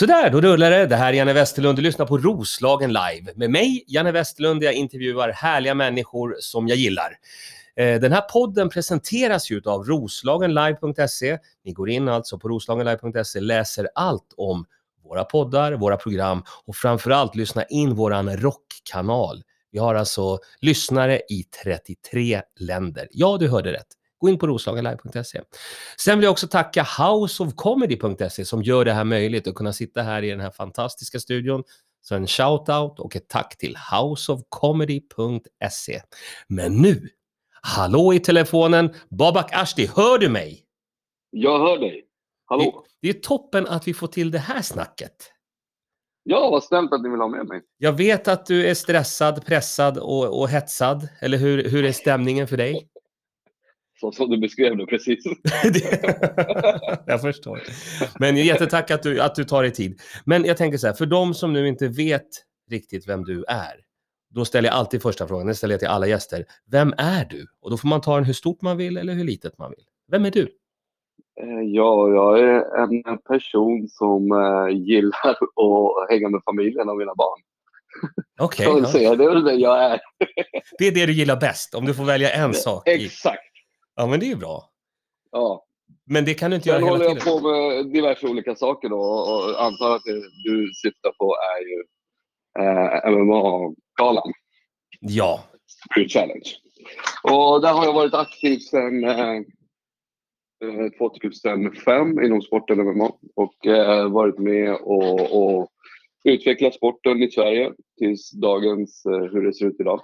Sådär, då rullar det. Det här är Janne Westerlund. Du lyssnar på Roslagen live. Med mig, Janne Westerlund, där jag intervjuar härliga människor som jag gillar. Eh, den här podden presenteras ju av roslagenlive.se. Ni går in alltså på roslagenlive.se, läser allt om våra poddar, våra program och framförallt lyssna in våran rockkanal. Vi har alltså lyssnare i 33 länder. Ja, du hörde rätt. Gå in på roslagenlive.se. Sen vill jag också tacka houseofcomedy.se som gör det här möjligt att kunna sitta här i den här fantastiska studion. Så en shout-out och ett tack till houseofcomedy.se. Men nu, hallå i telefonen, Babak Ashti, hör du mig? Jag hör dig. Hallå? Det är toppen att vi får till det här snacket. Ja, vad snällt att ni vill ha med mig. Jag vet att du är stressad, pressad och, och hetsad. Eller hur, hur är stämningen för dig? Så som du beskrev det precis. Jag förstår. Men jättetack att du, att du tar dig tid. Men jag tänker så här, för de som nu inte vet riktigt vem du är, då ställer jag alltid första frågan, den ställer jag till alla gäster. Vem är du? Och då får man ta den hur stort man vill eller hur litet man vill. Vem är du? Eh, Ja, jag är en person som eh, gillar att hänga med familjen och mina barn. Okej, man ja. Det är väl det jag är. det är det du gillar bäst, om du får välja en sak. Exakt. Ja, men det är ju bra. Ja. Men det kan du inte Sen göra hela håller jag tiden. på med diverse olika saker då och antar att det du syftar på är ju eh, MMA-galan. Ja, Spirit Challenge. Och där har jag varit aktiv sedan eh, eh, 2005 inom sporten MMA och eh, varit med och, och utvecklat sporten i Sverige tills dagens eh, hur det ser ut idag.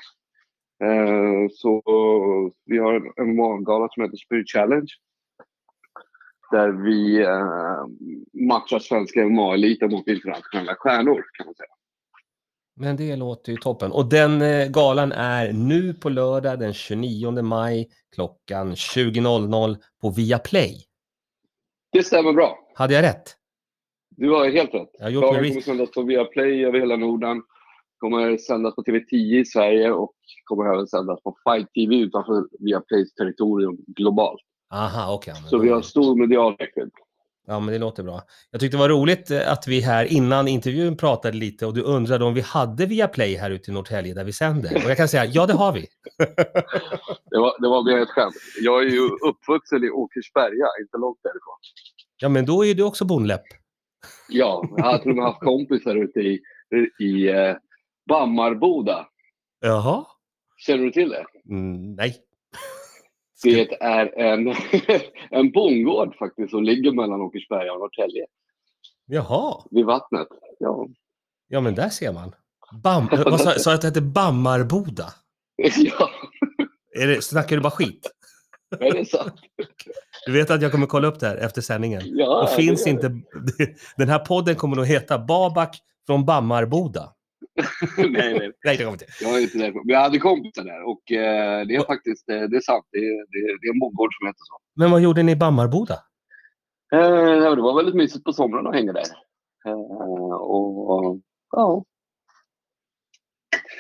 Eh, så vi har en MMA-gala som heter Spirit Challenge där vi eh, matchar svenska MMA-eliten mot internationella stjärnor kan man säga. men det låter ju toppen. Och den eh, galan är nu på lördag den 29 maj klockan 20.00 på Viaplay. Det stämmer bra. Hade jag rätt? Du har helt rätt. Jag har gjort min kommer sändas på Viaplay över hela Norden. Kommer sändas på TV10 i Sverige och kommer även sändas på Fight TV utanför Viaplays territorium globalt. Aha, men Så vi har stor medial räckvidd. Ja, men det låter bra. Jag tyckte det var roligt eh, att vi här innan intervjun pratade lite och du undrade om vi hade Viaplay här ute i Norrtälje där vi sänder. Och jag kan säga, ja det har vi. Det var, det var mer ett skämt. Jag är ju uppvuxen i Åkersberga, inte långt därifrån. Ja, men då är du också bonläpp. Ja, jag har till och med haft kompisar ute i, i eh, Bammarboda. Jaha? Känner du till det? Mm, nej. Det är en, en bondgård faktiskt som ligger mellan Åkersberga och Norrtälje. Jaha. Vid vattnet. Ja. Ja, men där ser man. Bam, vad sa, sa jag att det hette Bammarboda? ja, Är det, snackar du bara skit? är det sant? Du vet att jag kommer kolla upp det här efter sändningen. Ja, och finns inte... Den här podden kommer nog heta Babak från Bammarboda. nej, nej. Nej, det kommer inte. Jag är inte där. Men jag hade kompisar där och eh, det är faktiskt eh, det är sant. Det är, det, är, det är en bondgård som heter så. Men vad gjorde ni i Bammarboda? Eh, det var väldigt mysigt på somrarna att hänga där. Eh, och, ja.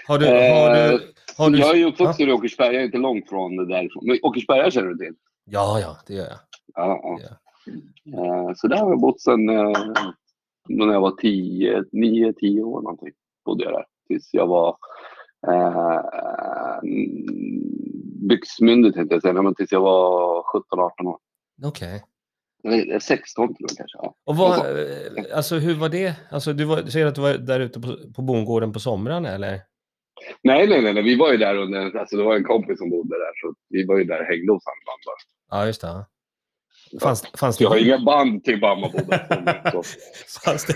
Har du... Har du, har du Jag är ju uppvuxen i Åkersberga, inte långt från därifrån. Men Åkersberga känner du till? Ja, ja, det gör jag. Ja, ja. Ja. Eh, så där har jag bott sedan eh, när jag var 10, 9, 10 år någonting. Bodde jag där. Tills jag var eh, byxmyndig tänkte jag säga, men tills jag var 17, 18 år. Okej. Eller 16 till och med kanske. Ja. Och vad, eh, alltså hur var det? Alltså du, var, du säger att du var där ute på, på bondgården på somrarna eller? Nej, nej, nej, nej, vi var ju där under, alltså det var en kompis som bodde där så vi var ju där och hängde hos honom. bara. Ja, just det. Fanns, fanns, jag har inga band till Bammaboda. Fanns, det,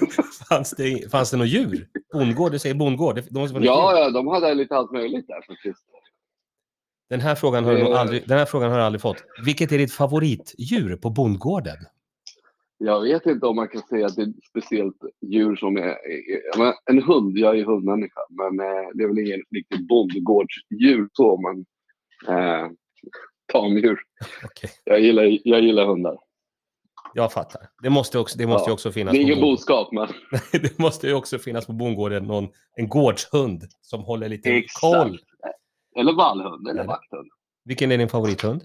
fanns, det, fanns det något djur? Bondgård? Du säger bondgård. Det måste vara Ja, djur. ja, de hade lite allt möjligt där faktiskt. Den, här frågan har du Eh. aldrig, den här frågan har jag aldrig fått. Vilket är ditt favoritdjur på bondgården? Jag vet inte om man kan säga att det är ett speciellt djur som är... En hund, jag är ju hundmänniska, men eh, det är väl ingen riktigt bondgårdsdjur så, men eh, tamdjur. Okej, Jag gillar, jag gillar hundar. jag fattar. Det måste, också, det måste ju Ja. också finnas Det är ingen boskap, men Det måste ju också finnas på bondgården någon, en gårdshund som håller lite Exakt. koll. eller vallhund eller vakthund. Vilken är din favorithund?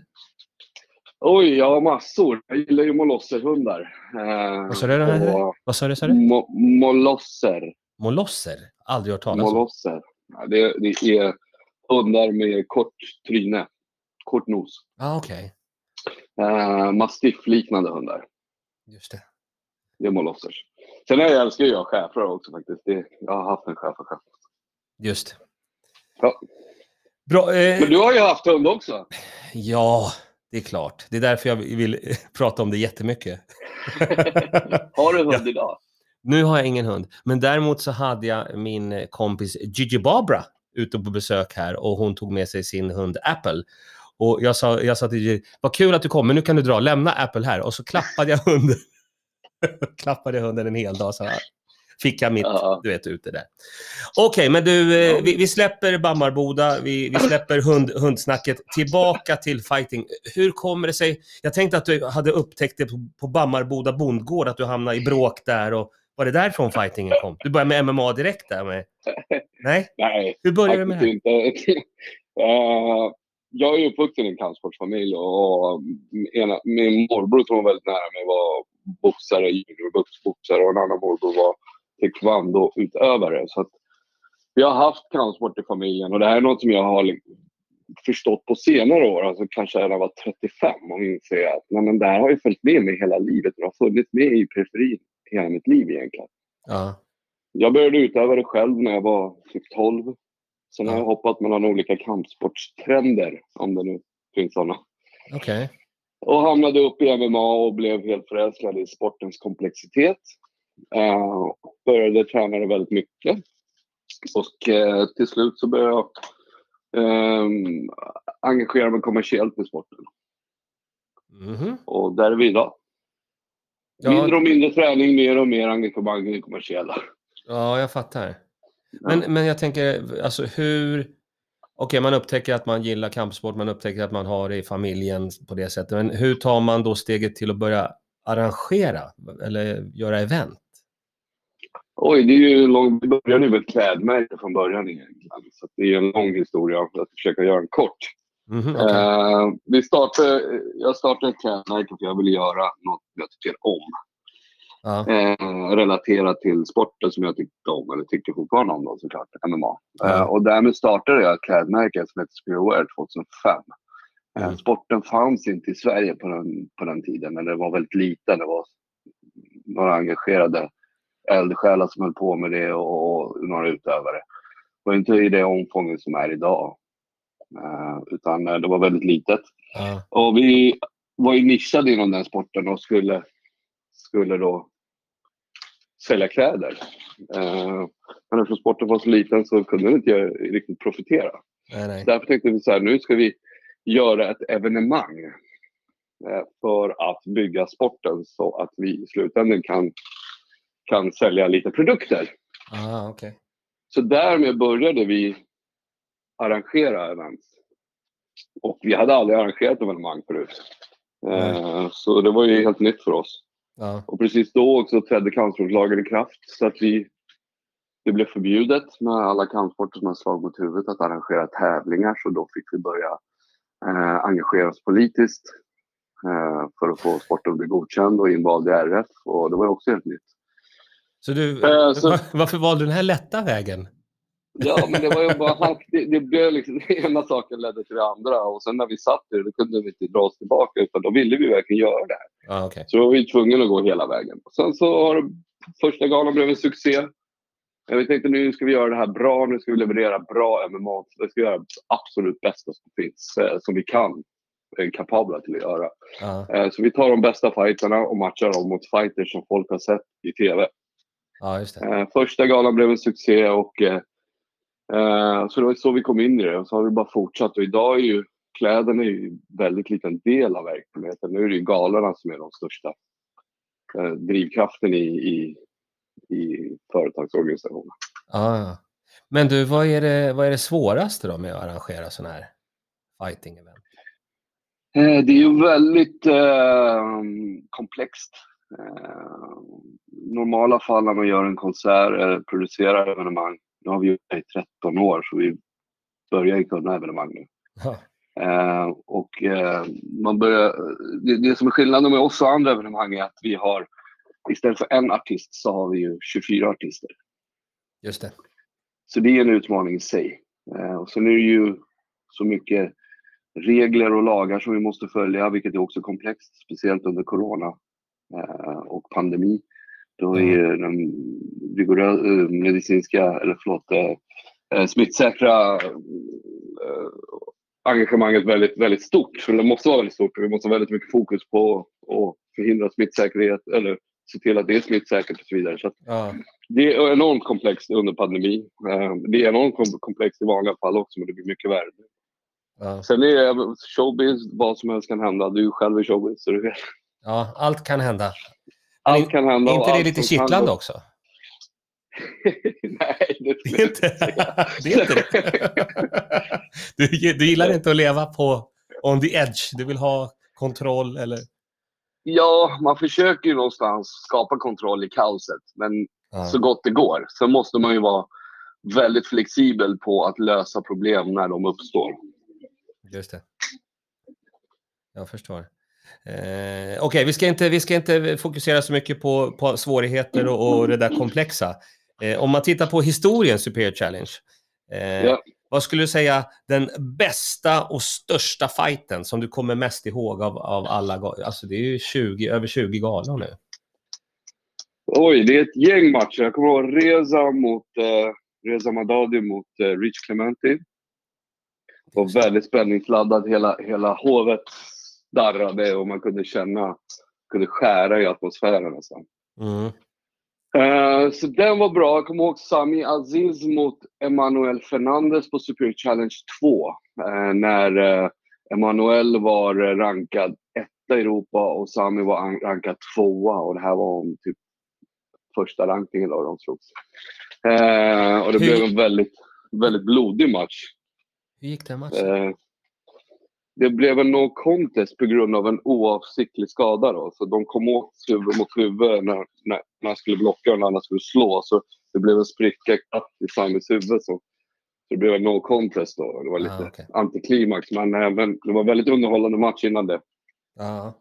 Oj, jag har massor. Jag gillar ju molosserhundar. Eh, Vad sa du? och Vad sa du? Sa du? mo- molosser. Molosser? Aldrig hört talas om. Molosser. Ja, det, det är hundar med kort tryne. Kort nos. Ah, Okej, Eh, Mastiffliknande hundar. just det. Det är molossers. Sen jag älskar jag schäfrar också faktiskt. Det, jag har haft en schäfer själv. Just. Ja. Bra. Eh, Men du har ju haft hund också. Ja, det är klart. Det är därför jag vill prata om det jättemycket. Har du hund idag? Nu har jag ingen hund, men däremot så hade jag min kompis Gigi Barbara ute på besök här och hon tog med sig sin hund Apple. Och jag sa, jag sa till Gigi, vad kul att du kom, men nu kan du dra, lämna Apple här. Och så klappade jag hunden. klappade hunden en hel dag, så här. fick jag mitt, Ja. du vet, ute där. Okej, men du, eh, vi, vi släpper Bammarboda, vi, vi släpper hund, hundsnacket, tillbaka till fighting. Hur kommer det sig, jag tänkte att du hade upptäckt det på, på Bammarboda bondgård, att du hamnade i bråk där och var det därifrån fightingen kom? Du började med MMA direkt där med? Nej? Nej, Hur började du med det här? inte. Eh, jag är uppvuxen i en kampsportsfamilj och ena, min morbror som var väldigt nära mig var boxare, juniorboxare och en annan morbror var taekwondo-utövare. Så att vi har haft kampsport i familjen och det här är något som jag har li- förstått på senare år, alltså kanske när jag var 35 och inser att nej, men det här har ju följt med mig hela livet. Det har funnits med i periferin hela mitt liv egentligen. Ja. Jag började utöva det själv när jag var typ 12. Sen har Ja. jag hoppat mellan olika kampsportstrender, om det nu finns sådana. Okej. Och hamnade upp i MMA och blev helt förälskad i sportens komplexitet. Eh, började träna det väldigt mycket. Och eh, till slut så började jag eh, engagera mig kommersiellt i sporten. Mhm. Och där är vi idag. Ja, Mindre och mindre träning, mer och mer engagemang i det kommersiella. ja, jag fattar. Ja. Men, men jag tänker, alltså hur... Okej, man upptäcker att man gillar kampsport, man upptäcker att man har det i familjen på det sättet. Men hur tar man då steget till att börja arrangera eller göra event? Oj, det är ju lång... Vi började ju med ett klädmärke från början egentligen. Så det är en lång historia. Jag ska försöka göra en kort. Mhm, okej. Eh, vi startade, jag startade ett klädmärke för jag ville göra något jag tycker om. Ja, Eh, relaterat till sporten som jag tyckte om, eller tycker fortfarande om då såklart, MMA. Ja. Eh, och därmed startade jag ett klädmärke som heter Spearwear 2005. Eh, Mm. Sporten fanns inte i Sverige på den, på den tiden, eller det var väldigt liten. Det var några engagerade eldsjälar som höll på med det och, och några utövare. Det var inte i det omfånget som är idag. Eh, utan eh, det var väldigt litet. ja, Och vi var ju nischade inom den sporten och skulle, skulle då sälja kläder. Eh, men eftersom sporten var så liten så kunde vi inte riktigt profitera. nej, nej. Därför tänkte vi så här, nu ska vi göra ett evenemang eh, för att bygga sporten så att vi i slutändan kan, kan sälja lite produkter. Ah, okej. Så därmed började vi arrangera events. Och vi hade aldrig arrangerat evenemang förut. Eh, så det var ju helt nytt för oss. Ja, Och precis då också trädde kampsportslagen i kraft. Så att vi, det blev förbjudet med alla kampsporter som har slag mot huvudet att arrangera tävlingar. Så då fick vi börja eh, engagera oss politiskt eh, för att få sporten att bli godkänd och invald i RF. Och det var också helt nytt. så du, Eh, så- var- varför valde du den här lätta vägen? Ja, men det var ju bara hack. Det, det blev liksom, det ena saken ledde till det andra. Och sen när vi satt där, då kunde vi inte dra oss tillbaka. Utan då ville vi verkligen göra det här. Ja, okej. Så då var vi tvungna att gå hela vägen. Sen så har första galan blev en succé. Jag tänkte nu ska vi göra det här bra. Nu ska vi leverera bra MMA. Vi ska göra det absolut bästa som finns, eh, som vi kan. Är kapabla till att göra. Ja, Eh, så vi tar de bästa fighterna och matchar dem mot fighters som folk har sett i TV. ja, just det. Eh, första galan blev en succé och eh, eh, så det var så vi kom in i det. Och så har vi bara fortsatt. Och idag är ju kläderna är ju en väldigt liten del av verksamheten. Nu är det ju galorna som är de största eh, drivkraften i, i, i företagsorganisationen. Ja. Men du, vad är, det, vad är det svåraste då med att arrangera sådana här fighting-event? Eh, det är ju väldigt eh, komplext. Eh, normala fall när man gör en konsert eller producerar evenemang. Nu har vi gjort det i 13 år så vi börjar ju kunna evenemang nu. Eh, och eh, man börjar, det, det som är skillnaden med oss och andra evenemang är att vi har, istället för en artist så har vi ju 24 artister. Just det. Så det är en utmaning i sig. Eh, och sen är det ju så mycket regler och lagar som vi måste följa, vilket är också komplext, speciellt under corona eh, och pandemi. Då är den rigorösa eh, medicinska, eller förlåt, eh, eh, smittsäkra eh, engagemanget väldigt, väldigt stort. Så det måste vara väldigt stort vi måste ha väldigt mycket fokus på att förhindra smittsäkerhet eller se till att det är smittsäkert och så vidare. Så Ja. det är enormt komplext under pandemi. Eh, Det är enormt kom- komplext i vanliga fall också, men det blir mycket värre. Ja. Sen är det showbiz, vad som helst kan hända. Du är ju själv i showbiz, så du vet. ja, allt kan hända. Allt kan hända. Är inte det lite kittlande också? Nej, det Det är inte det. Är inte det. Du, du gillar inte att leva på on the edge. Du vill ha kontroll eller? Ja, man försöker ju någonstans skapa kontroll i kaoset, men Ja. så gott det går. Sen måste man ju vara väldigt flexibel på att lösa problem när de uppstår. Just det. Jag förstår. Eh, Okej, vi, ska inte, vi ska inte fokusera så mycket på, på svårigheter och, och det där komplexa. Eh, om man tittar på historien Superior Challenge. Eh, Ja. Vad skulle du säga den bästa och största fighten som du kommer mest ihåg av, av alla galor? Alltså det är ju 20, över 20 galor nu. Oj, det är ett gäng matcher. Jag kommer ihåg Reza mot eh, Reza Madadi mot eh, Rich Clementi. Det var väldigt spänningsladdat. Hela, hela hovet darrade och man kunde känna, kunde skära i atmosfären nästan. Mm. Eh, så den var bra. Jag kommer ihåg Sami Aziz mot Emanuel Fernandez på Superior Challenge 2. eh, när uh, Emanuel var eh, rankad etta i Europa och Sami var an- rankad tvåa. Och det här var om typ första rankingen då de slogs. Eh, och det Hur- blev en väldigt, väldigt blodig match. Hur gick den matchen? Det blev en no contest på grund av en oavsiktlig skada. Då. Så de kom åt huvud mot huvud när, när man skulle blocka och den andra skulle slå. Så det blev en spricka i Samis huvud. Så, det blev en no contest. Då. Det var lite Ah, okej. antiklimax. Men, eh, men det var en väldigt underhållande match innan det. Ja.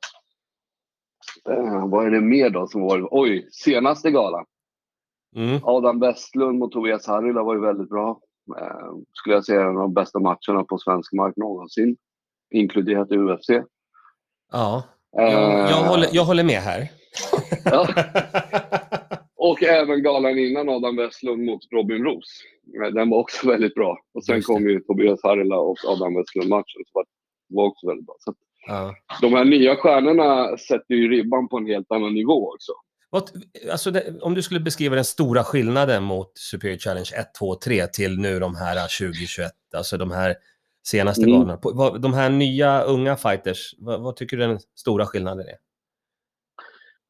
Eh, vad är det mer då som var? Oj, senaste galan. Mm. Adam Westlund mot Tobias Harila var ju väldigt bra. Eh, skulle jag säga en av de bästa matcherna på svensk mark någonsin. Inkluderat UFC. ja. Eh, Jag, jag, håller, jag håller med här. Ja. Och även galan innan Adam Westlund mot Robin Roos. Eh, Den var också väldigt bra. Och sen det. kom ju Tobias Harila och Adam Westlund-matchen. som var- också väldigt bra. Så ja. de här nya stjärnorna sätter ju ribban på en helt annan nivå också. Alltså det, om du skulle beskriva den stora skillnaden mot Superior Challenge 1, 2, 3 till nu de här 2021, alltså de här senaste Mm. galorna. På- De här nya unga fighters, vad, vad tycker du den stora skillnaden är?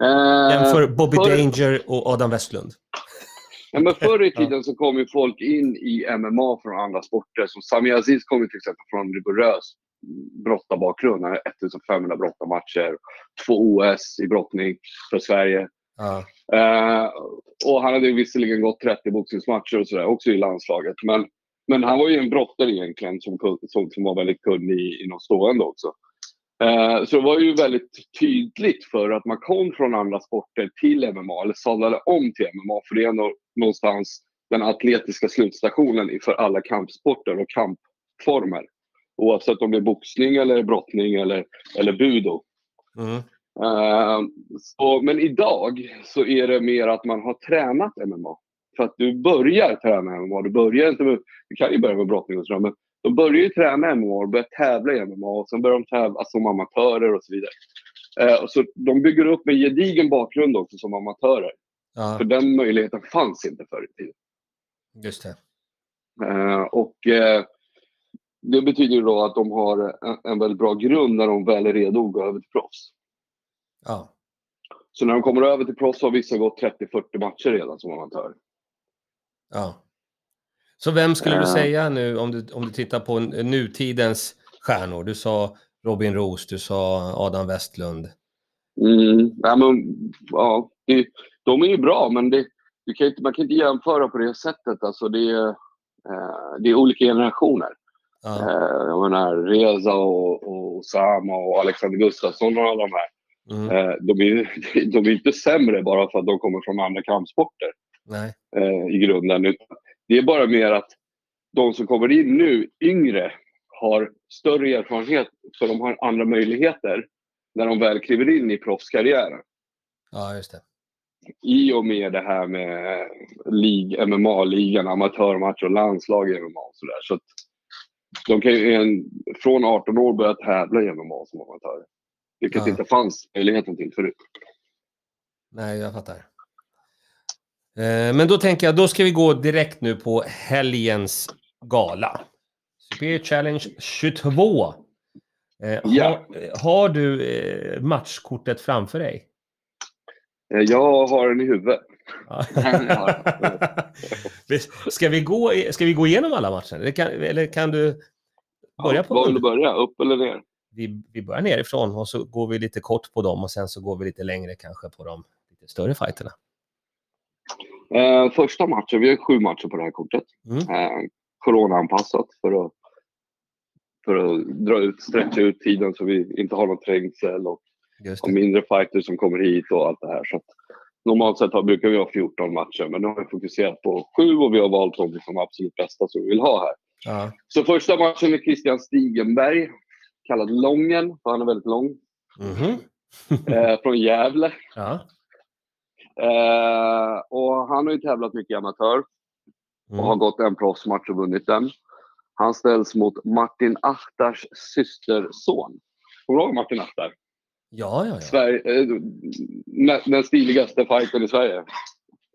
Eh, Jämför Bobby för- Danger och Adam Westlund. Ja, men förr i Ja. tiden så kom ju folk in i MMA från andra sporter. Som Sami Aziz kom ju till exempel från en rigorös brottarbakgrund. Han har 1500 brottarmatcher, två OS i brottning för Sverige. Ja. Eh, och han hade visserligen gått 30 boxningsmatcher och sådär också i landslaget. Men, men han var ju en brottare egentligen som, som, som var väldigt kunnig i- inom stående också. Eh, så det var ju väldigt tydligt för att man kom från andra sporter till MMA, eller sadlade om till MMA, för det är någonstans den atletiska slutstationen i- för alla kampsporter och kampformer. Oavsett om det är boxning eller brottning eller, eller budo. Mm. Eh, så, men idag så är det mer att man har tränat MMA. För att du börjar träna MMA. Du, börjar inte med, du kan ju börja med brottning och sådär, men de börjar ju träna MMA och börjar tävla i MMA och sen börjar de tävla som amatörer och så vidare. Eh, och så de bygger upp en gedigen bakgrund också som amatörer. Ja, För den möjligheten fanns inte förr i tiden. just det. Eh, och eh, det betyder då att de har en, en väldigt bra grund när de väl är redo att gå över till proffs. Ja. Så när de kommer över till proffs har vissa gått 30-40 matcher redan som amatör. Ja. Så vem skulle du Eh. säga nu, om du, om du tittar på nutidens stjärnor? Du sa Robin Roos, du sa Adam Westlund. Mm. Ja, men, ja, det, de är ju bra, men det, du kan inte, man kan inte jämföra på det sättet. Alltså det, är, eh, det är olika generationer. Ja. Eh, jag menar Reza och, och Osama och Alexander Gustafsson och alla de här. Mm. Eh, de, är, de är inte sämre bara för att de kommer från andra kampsporter. Eh, i grunden. Utan Det är bara mer att de som kommer in nu, yngre, har större erfarenhet så de har andra möjligheter när de väl kliver in i proffskarriären. Ja, just det. I och med det här med lig, MMA-ligan, amatörmatcher och landslag i MMA och sådär. Så att de kan ju en, från 18 år börja tävla i MMA som amatörer. Vilket Ja. inte fanns möjligheten till förut. Nej, jag fattar. Eh, Men då tänker jag, då ska vi gå direkt nu på helgens gala. Superior Challenge 22. Eh, Ja. har, har du eh, matchkortet framför dig? Jag har den i huvudet. Ja. Ja. Ska, vi gå, ska vi gå igenom alla matcher? Eller kan, eller kan du börja på Var vill du börja? Upp eller ner? vi, vi börjar nerifrån och så går vi lite kort på dem och sen så går vi lite längre kanske på de lite större fighterna. Eh, första matchen, vi har sju matcher på det här kortet. Mm. Eh, Corona-anpassat för att, för att dra ut, stretcha ut tiden så vi inte har någon trängsel och och mindre fighters som kommer hit och allt det här. Så att, normalt sett har, brukar vi ha 14 matcher, men nu har vi fokuserat på sju och vi har valt de liksom absolut bästa som vi vill ha här. Ja. Så första matchen är Christian Stigenberg, kallad Lången, för han är väldigt lång, Mhm. eh, från Gävle. ja. Eh, och han har ju tävlat mycket i amatör och har Mm. gått en proffsmatch och vunnit den. Han ställs mot Martin Achtars systerson. Kommer du ihåg Martin Achtar? Ja, ja, ja. Sverige, eh, nä- den stiligaste fighten i Sverige.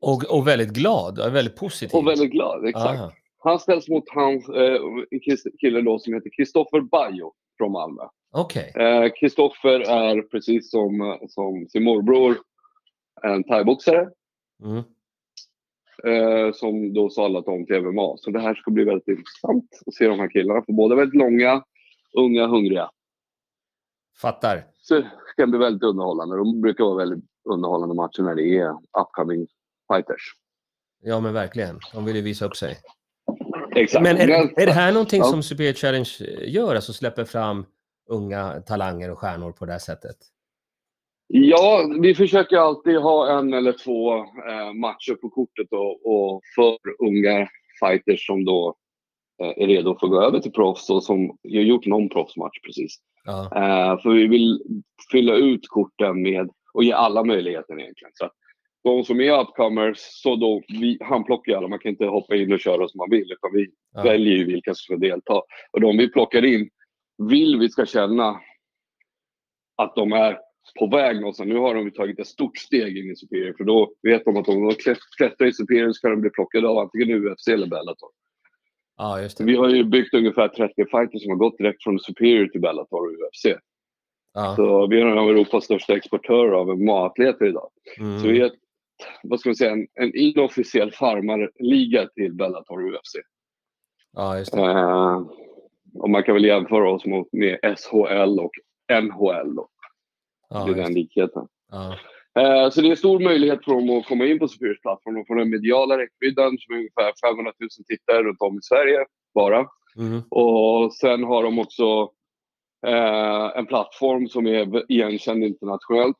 Och, och väldigt glad, väldigt positiv. Och väldigt glad, exakt. Aha. Han ställs mot hans, eh, en kis- kille då som heter Kristoffer Bajo från Malmö. Okej. Eh, Kristoffer är precis som, eh, som sin morbror en thaiboxare Mm. eh, som då sadlat om till MMA. Så det här ska bli väldigt intressant att se de här killarna. För båda väldigt långa, unga, hungriga. Fattar. Så det ska bli väldigt underhållande. De brukar vara väldigt underhållande matcher när det är upcoming fighters. Ja, men verkligen. De vill ju visa upp sig. Exakt. Men är, är det här någonting Ja. som Superior Challenge gör? Alltså släpper fram unga talanger och stjärnor på det här sättet? Ja, vi försöker alltid ha en eller två eh, matcher på kortet och, och för unga fighters som då eh, är redo för att gå över till proffs och som har gjort någon proffsmatch precis. Ja. Eh, för vi vill fylla ut korten med och ge alla möjligheten egentligen. Så de som är upcomers, så då, vi, han plockar ju alla. Man kan inte hoppa in och köra som man vill utan vi Ja. väljer ju vilka som ska delta. Och de vi plockar in vill vi ska känna att de är på väg någonstans. Nu har de tagit ett stort steg in i Superior för då vet de att om de klätt- klättrar i Superior så kan de bli plockade av antingen UFC eller Bellator. det. Vi har ju byggt ungefär 30 fighters som har gått direkt från Superior till Bellator och UFC. Ja. Så vi är en av Europas största exportörer av MMA-atleter idag. Så vi Mm. är ett, vad ska man säga, en, en inofficiell farmarliga till Bellator och UFC. Det. Eh, och man kan väl jämföra oss mot, med SHL och NHL. Då. Ja, det är den likheten. Ja. Eh, så det är en stor möjlighet för dem att komma in på Superiors plattform och få den mediala räckvidden som är ungefär 500 000 tittare runt om i Sverige bara. Mm. Och sen har de också eh, en plattform som är igenkänd internationellt.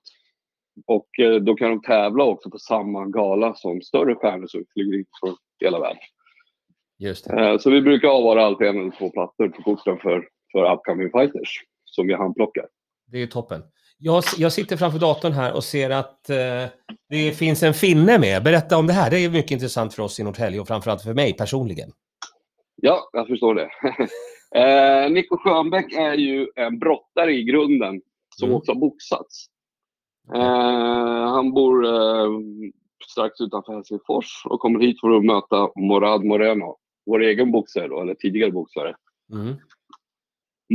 Och eh, då kan de tävla också på samma gala som större stjärnor som flyger in från hela världen. Just det. Eh, så vi brukar avvara alltid en eller två plattor på korten för, för upcoming fighters som vi handplockar. Det är toppen. Jag, jag sitter framför datorn här och ser att eh, det finns en finne med. Berätta om det här. Det är mycket intressant för oss i Norrtälje och framförallt för mig personligen. Ja, jag förstår det. eh, Nico Schönbeck är ju en brottare i grunden som Mm. också har boxats. Eh, han bor eh, strax utanför Helsingfors och kommer hit för att möta Morad Moreno, vår egen boxare då, eller tidigare boxare. Mm.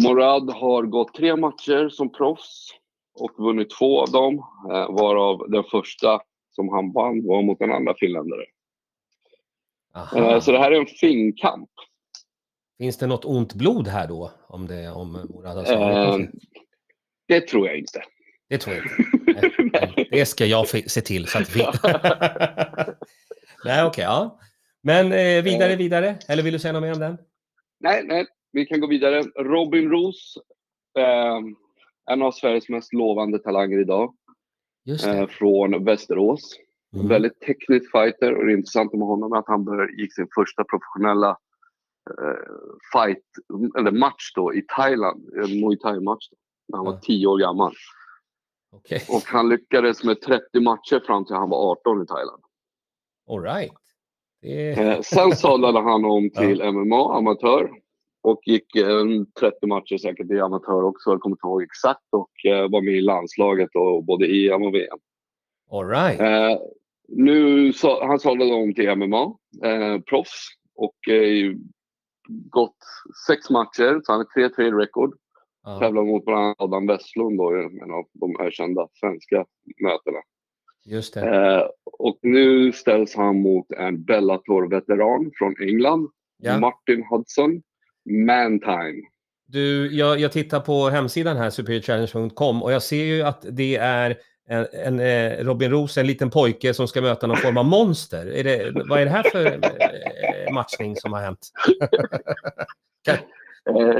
Morad har gått tre matcher som proffs och vunnit två av dem, eh, varav den första som han vann var mot en andra finländare. Aha. Eh, så det här är en finkamp. Finns det något ont blod här då? Om, det, om slagit Eh, det tror jag inte. Det tror jag inte. Det ska jag se till så att vi... Nej, okej. ja. Men eh, vidare, vidare. Eller vill du säga något mer om den? Nej, nej. vi kan gå vidare. Robin Roos. Eh, en av Sveriges mest lovande talanger idag. Eh, från Västerås. Mm. Väldigt teknisk fighter och det intressanta med honom är att han gick sin första professionella eh, fight, eller match då i Thailand, en Muay Thai-match. När han var 10 år gammal. Okej. Och han lyckades med 30 matcher fram till han var 18 i Thailand. All right. Det är... Eh, sen sadlade han om till MMA, amatör. Och gick eh, 30 matcher säkert i amatör också, jag kommer inte ihåg exakt. Och eh, var med i landslaget och både EM och VM. All right. Eh, nu så, han sadlade om till MMA, eh, proffs. Och eh, gått sex matcher, så han är 3-3 i rekord. Ja. Tävlar mot bland annat Adam Westlund, då, en av de ökända svenska mötena. Just det. Eh, och nu ställs han mot en Bellator-veteran från England, Ja. Martin Hudson. Mantime. Du, jag, jag tittar på hemsidan här, superiorchallenge.com, och jag ser ju att det är en, en eh, Robin Roos, en liten pojke som ska möta någon form av monster. Är det, vad är det här för eh, matchning som har hänt? Eh,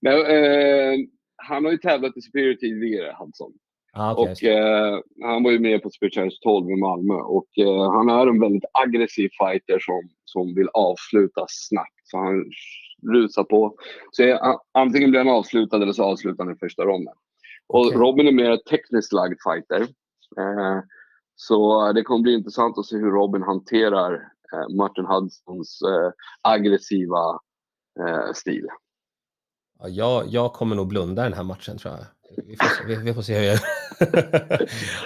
men, eh, han har ju tävlat i Superior tidigare, Hudson. Ah, okej. Och eh, han var ju med på Superior Challenge 12 i Malmö. Och eh, han är en väldigt aggressiv fighter som, som vill avsluta snabbt. Så han rusar på. Så eh, antingen blir han avslutad eller så avslutar han i första ronden. Och Okej. Robin är mer tekniskt lagd fighter. Eh, så det kommer bli intressant att se hur Robin hanterar eh, Martin Hudsons eh, aggressiva eh, stil. Ja, jag, jag kommer nog blunda den här matchen tror jag. Vi får, se- vi, vi får se hur jag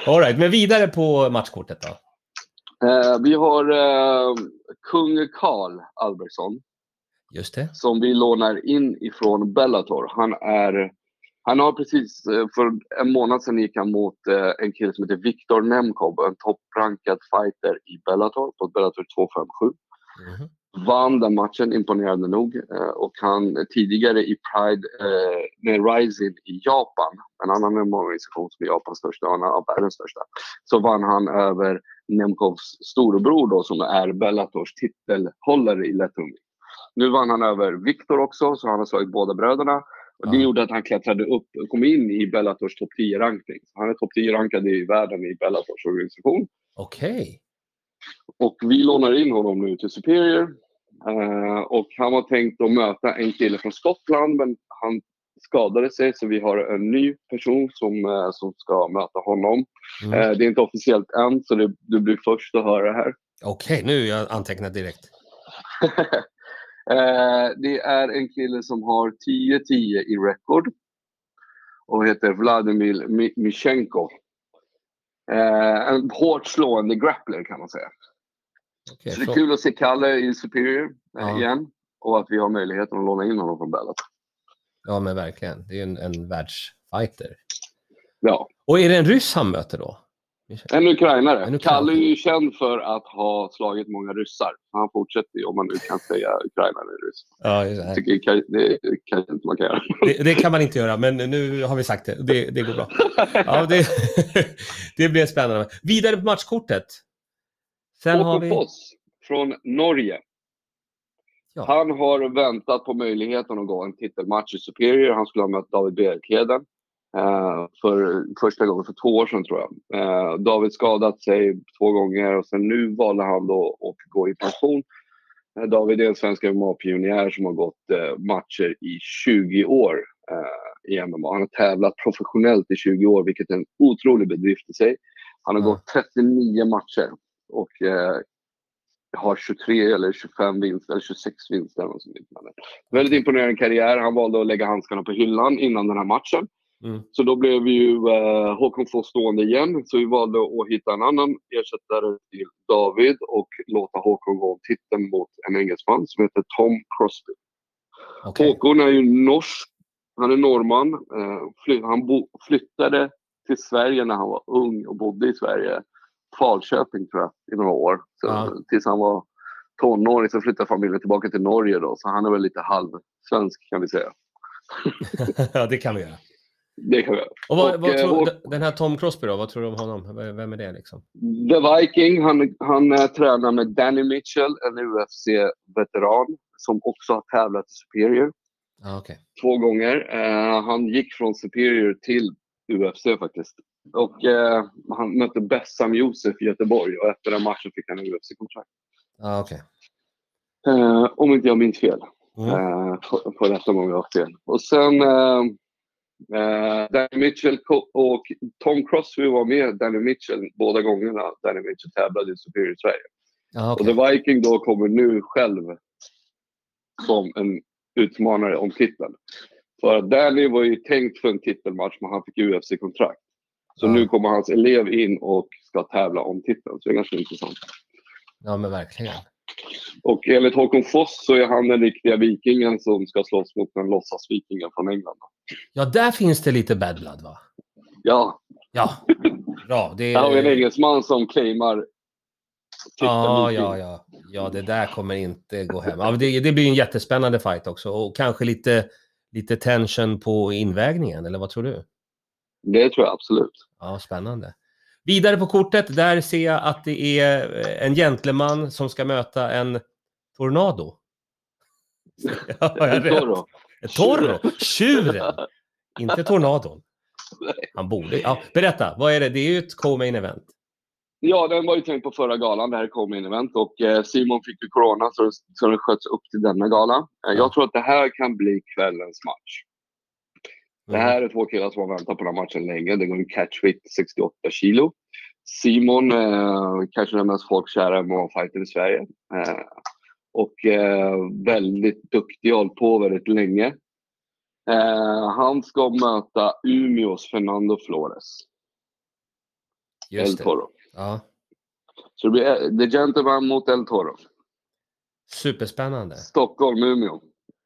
All right, men vidare på matchkortet då. Eh, vi har eh, kung Karl Albertsson Just det. som vi lånar in ifrån Bellator. Han, är, han har precis, eh, för en månad sedan gick han mot eh, en kille som heter Viktor Nemkov, en topprankad fighter i Bellator, på Bellator 257. Mhm. Vann den matchen, imponerande nog. Eh, och han tidigare i Pride, nej, Rising i Japan, en annan MMA-organisation som är Japans största, en av världens största, så vann han över Nemkovs storebror då, som är Bellators titelhållare i lättungvikt. Nu vann han över Viktor också, så han har slagit båda bröderna. Och det Ja. gjorde att han klättrade upp och kom in i Bellators topp 10-rankning. Han är topp 10-rankad i världen i Bellators organisation. Okej. Och vi lånar in honom nu till Superior. Eh, och han var tänkt att möta en kille från Skottland, men han skadade sig så vi har en ny person som, eh, som ska möta honom. Mm. Eh, det är inte officiellt än, så det, du blir först att höra det här. Okej, nu är jag antecknat direkt. eh, det är en kille som har 10-10 i rekord och heter Vladimir Mi- Mishenko. Eh, en hårt slående grappler kan man säga. Okej, Så det är så- kul att se Kalle i Superior eh, Ja. igen och att vi har möjligheten att låna in honom från Bellator. Ja, men verkligen. Det är en, en världsfighter. Ja, Och är det en ryss han möter då? En ukrainare. En ukrainare. Kalle är ju känd för att ha slagit många ryssar. Han fortsätter ju, om man nu kan säga ukrainare eller ryss. Ja, det. tycker det kanske inte man kan göra. Det, det kan man inte göra, men nu har vi sagt det. Det, det går bra. Ja, det, det blir spännande. Vidare på matchkortet. Sen har vi... Foss från Norge. Ja. Han har väntat på möjligheten att gå en titelmatch i Superior. Han skulle ha mött David Bjerkheden för första gången för två år sedan tror jag. Eh, David skadat sig två gånger och sen nu valde han då att gå i pension. Eh, David är en svensk MMA-pionjär som har gått eh, matcher i 20 år eh, i MMA. Han har tävlat professionellt i 20 år, vilket är en otrolig bedrift i sig. Han har Ja. gått 39 matcher och eh, har 23 eller 25 vinster, eller 26 vinster. eller något sånt liknande. Väldigt imponerande karriär. Han valde att lägga handskarna på hyllan innan den här matchen. Mm. Så då blev vi ju eh, Håkon Foss stående igen. Så vi valde att hitta en annan ersättare till David och låta Håkon gå om titeln mot en engelsman som heter Tom Crosby. Okej. Håkon är ju norsk. Han är norrman. Eh, fly, han flyttade till Sverige när han var ung och bodde i Sverige. Falköping tror jag, i några år. Så, Ja. Tills han var tonåring så flyttade familjen tillbaka till Norge då. Så han är väl lite halvsvensk kan vi säga. ja, det kan vi göra. Det kan vi göra. Och vad, Och, vad eh, tror, och- den här Tom Crosby då, vad tror du om honom? Vem är det liksom? The Viking, han, han eh, tränar med Danny Mitchell, en UFC-veteran. som också har tävlat i Superior Ah, okej. två gånger. Eh, han gick från Superior till UFC faktiskt. Och eh, han mötte Bessam Josef i Göteborg och efter den matchen fick han UFC-kontrakt. Ah. Eh, om inte jag minns fel. Mm. Eh, får rätta mig om jag har fel. Och sen eh, Danny Mitchell och Tom Crosby var med Danny Mitchell båda gångerna Danny Mitchell tävlade i Superior Sverige. Ah, Och okej. The Viking då kommer nu själv som en utmanare om titeln. För Danny var ju tänkt för en titelmatch men han fick UFC-kontrakt. Så Ja. nu kommer hans elev in och ska tävla om titeln. Så det är ganska intressant. Ja, men verkligen. Och enligt Håkon Foss så är han den riktiga vikingen som ska slåss mot den låtsasvikingen från England. Ja, där finns det lite bad blood, va? Ja, Ja, bra. Det här har vi en är... engelsman som claimar Ja, ja, ja. Ja, det där kommer inte gå hem. Ja, det, det blir en jättespännande fight också och kanske lite, lite tension på invägningen, eller vad tror du? Det tror jag absolut. Ja, spännande. Vidare på kortet, där ser jag att det är eh, en gentleman som ska möta en tornado. Ja, jag rätt? Toro, tjuren! Inte tornadon. Han borde... Ja, berätta, vad är det? Det är ju ett co-main event. Ja, den var ju tänkt på förra galan. Det här kom in event och eh, Simon fick ju corona så, så den sköts upp till denna gala. Eh, Ja. Jag tror att det här kan bli kvällens match. Det Mm. här är två killar som har väntat på den här matchen länge. Det går en catchweight 68 kilo. Simon, eh, kanske den mest folkkära MMA-fightern i Sverige. Eh, och eh, väldigt duktig, har hållit på väldigt länge. Eh, han ska möta Umeås Fernando Flores, El Just det. Toro. Ja, Så det blir eh, The Gentleman mot El Toro. superspännande. Stockholm, Umeå.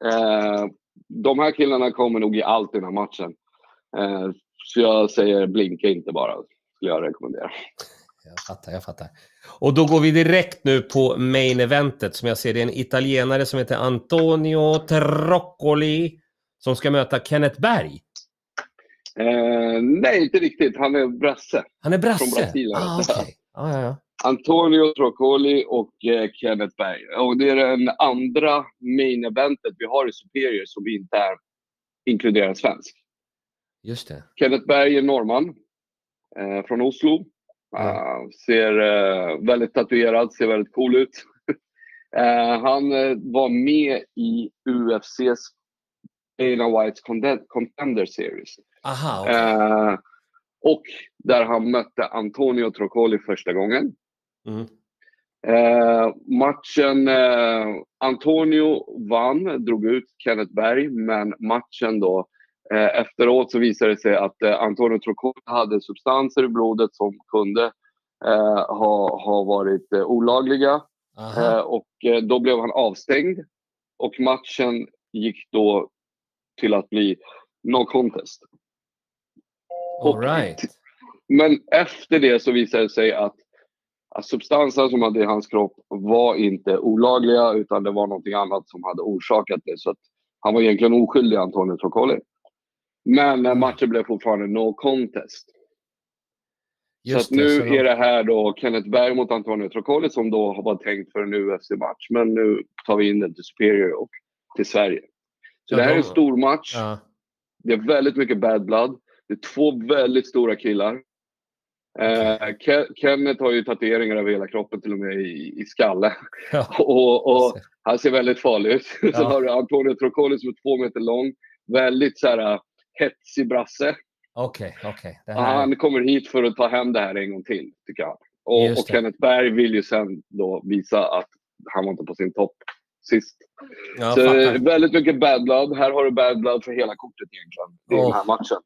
Eh, de här killarna kommer nog ge allt i den här matchen. Eh, så jag säger blinka inte bara, skulle jag rekommendera. Jag fattar, jag fattar. Och då går vi direkt nu på main eventet som jag ser. Det är en italienare som heter Antonio Troccoli som ska möta Kenneth Berg. Eh, nej, inte riktigt. Han är brasse. Han är brasse. Från Brasilien. Ah, okej. ja, ja, ja. Antonio Troccoli och eh, Kenneth Berg. Och det är den andra main eventet vi har i Superior som inte är inkluderar svensk. Just det. Kenneth Berg är norrman eh, från Oslo. Eh, ser eh, väldigt tatuerad, ser väldigt cool ut. Eh, han var med i UFCs Dana Whites Contender Series. Aha. Eh, och där han mötte Antonio Troccoli första gången. Mm. Matchen, Antonio vann, drog ut Kenneth Berg, men matchen då efteråt så visade det sig att eh, Antonio Troccoli hade substanser i blodet som kunde eh, ha, ha varit eh, olagliga Aha. eh, och eh, då blev han avstängd och matchen gick då till att bli no contest. All right. Men efter det så visade det sig att, att substanserna som hade i hans kropp var inte olagliga utan det var någonting annat som hade orsakat det. Så att han var egentligen oskyldig, Antonio Troccoli. Men eh, matchen blev fortfarande no contest. Just så att nu det, så är det här då Kenneth Berg mot Antonio Troccoli som då har varit tänkt för en UFC-match. Men nu tar vi in den till Superior och till Sverige. Så Ja, det här är en stor match. Ja. Det är väldigt mycket bad blood. Det är två väldigt stora killar. Eh, Ke- Kenneth har ju tatueringar över hela kroppen, till och med i, i skalle. Ja. Och, och han ser väldigt farlig ut. Sen Ja. har du Antonio Troccoli som är två meter lång. Väldigt så här, hetsig brasse. Okej, okej. Det här... Han kommer hit för att ta hem det här en gång till, tycker jag. Och, och. Kenneth Berg vill ju sen då visa att han var inte på sin topp sist. Ja, Så fattar. väldigt mycket bad blood. Här har du bad blood för hela kortet egentligen. I Åh. den här matchen.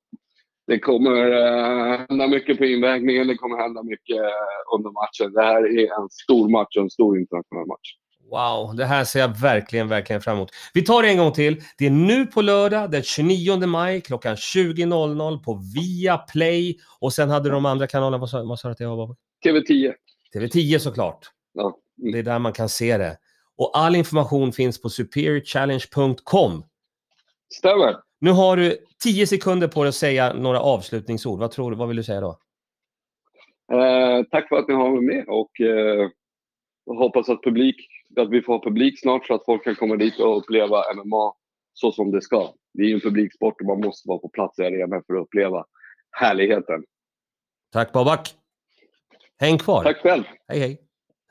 Det kommer uh, hända mycket på invägningen. Det kommer hända mycket eh, under matchen. Det här är en stor match och en stor internationell match. Wow, det här ser jag verkligen, verkligen fram emot. Vi tar det en gång till. Det är nu på lördag den 29 maj klockan 20.00 på Viaplay. Och sen hade de andra kanalerna, vad sa, vad sa du att det var? TV10. TV10 såklart. Ja. Mm. Det är där man kan se det. Och all information finns på superiorchallenge.com. Stämmer. Nu har du 10 sekunder på dig att säga några avslutningsord. Vad tror du? Vad vill du säga då? Eh, tack för att ni har mig med och eh, hoppas att publik att vi får ha publik snart så att folk kan komma dit och uppleva MMA så som det ska. Det är ju en publiksport och man måste vara på plats i arenan för att uppleva härligheten. Tack Babak! Häng kvar! Tack själv! Hej hej!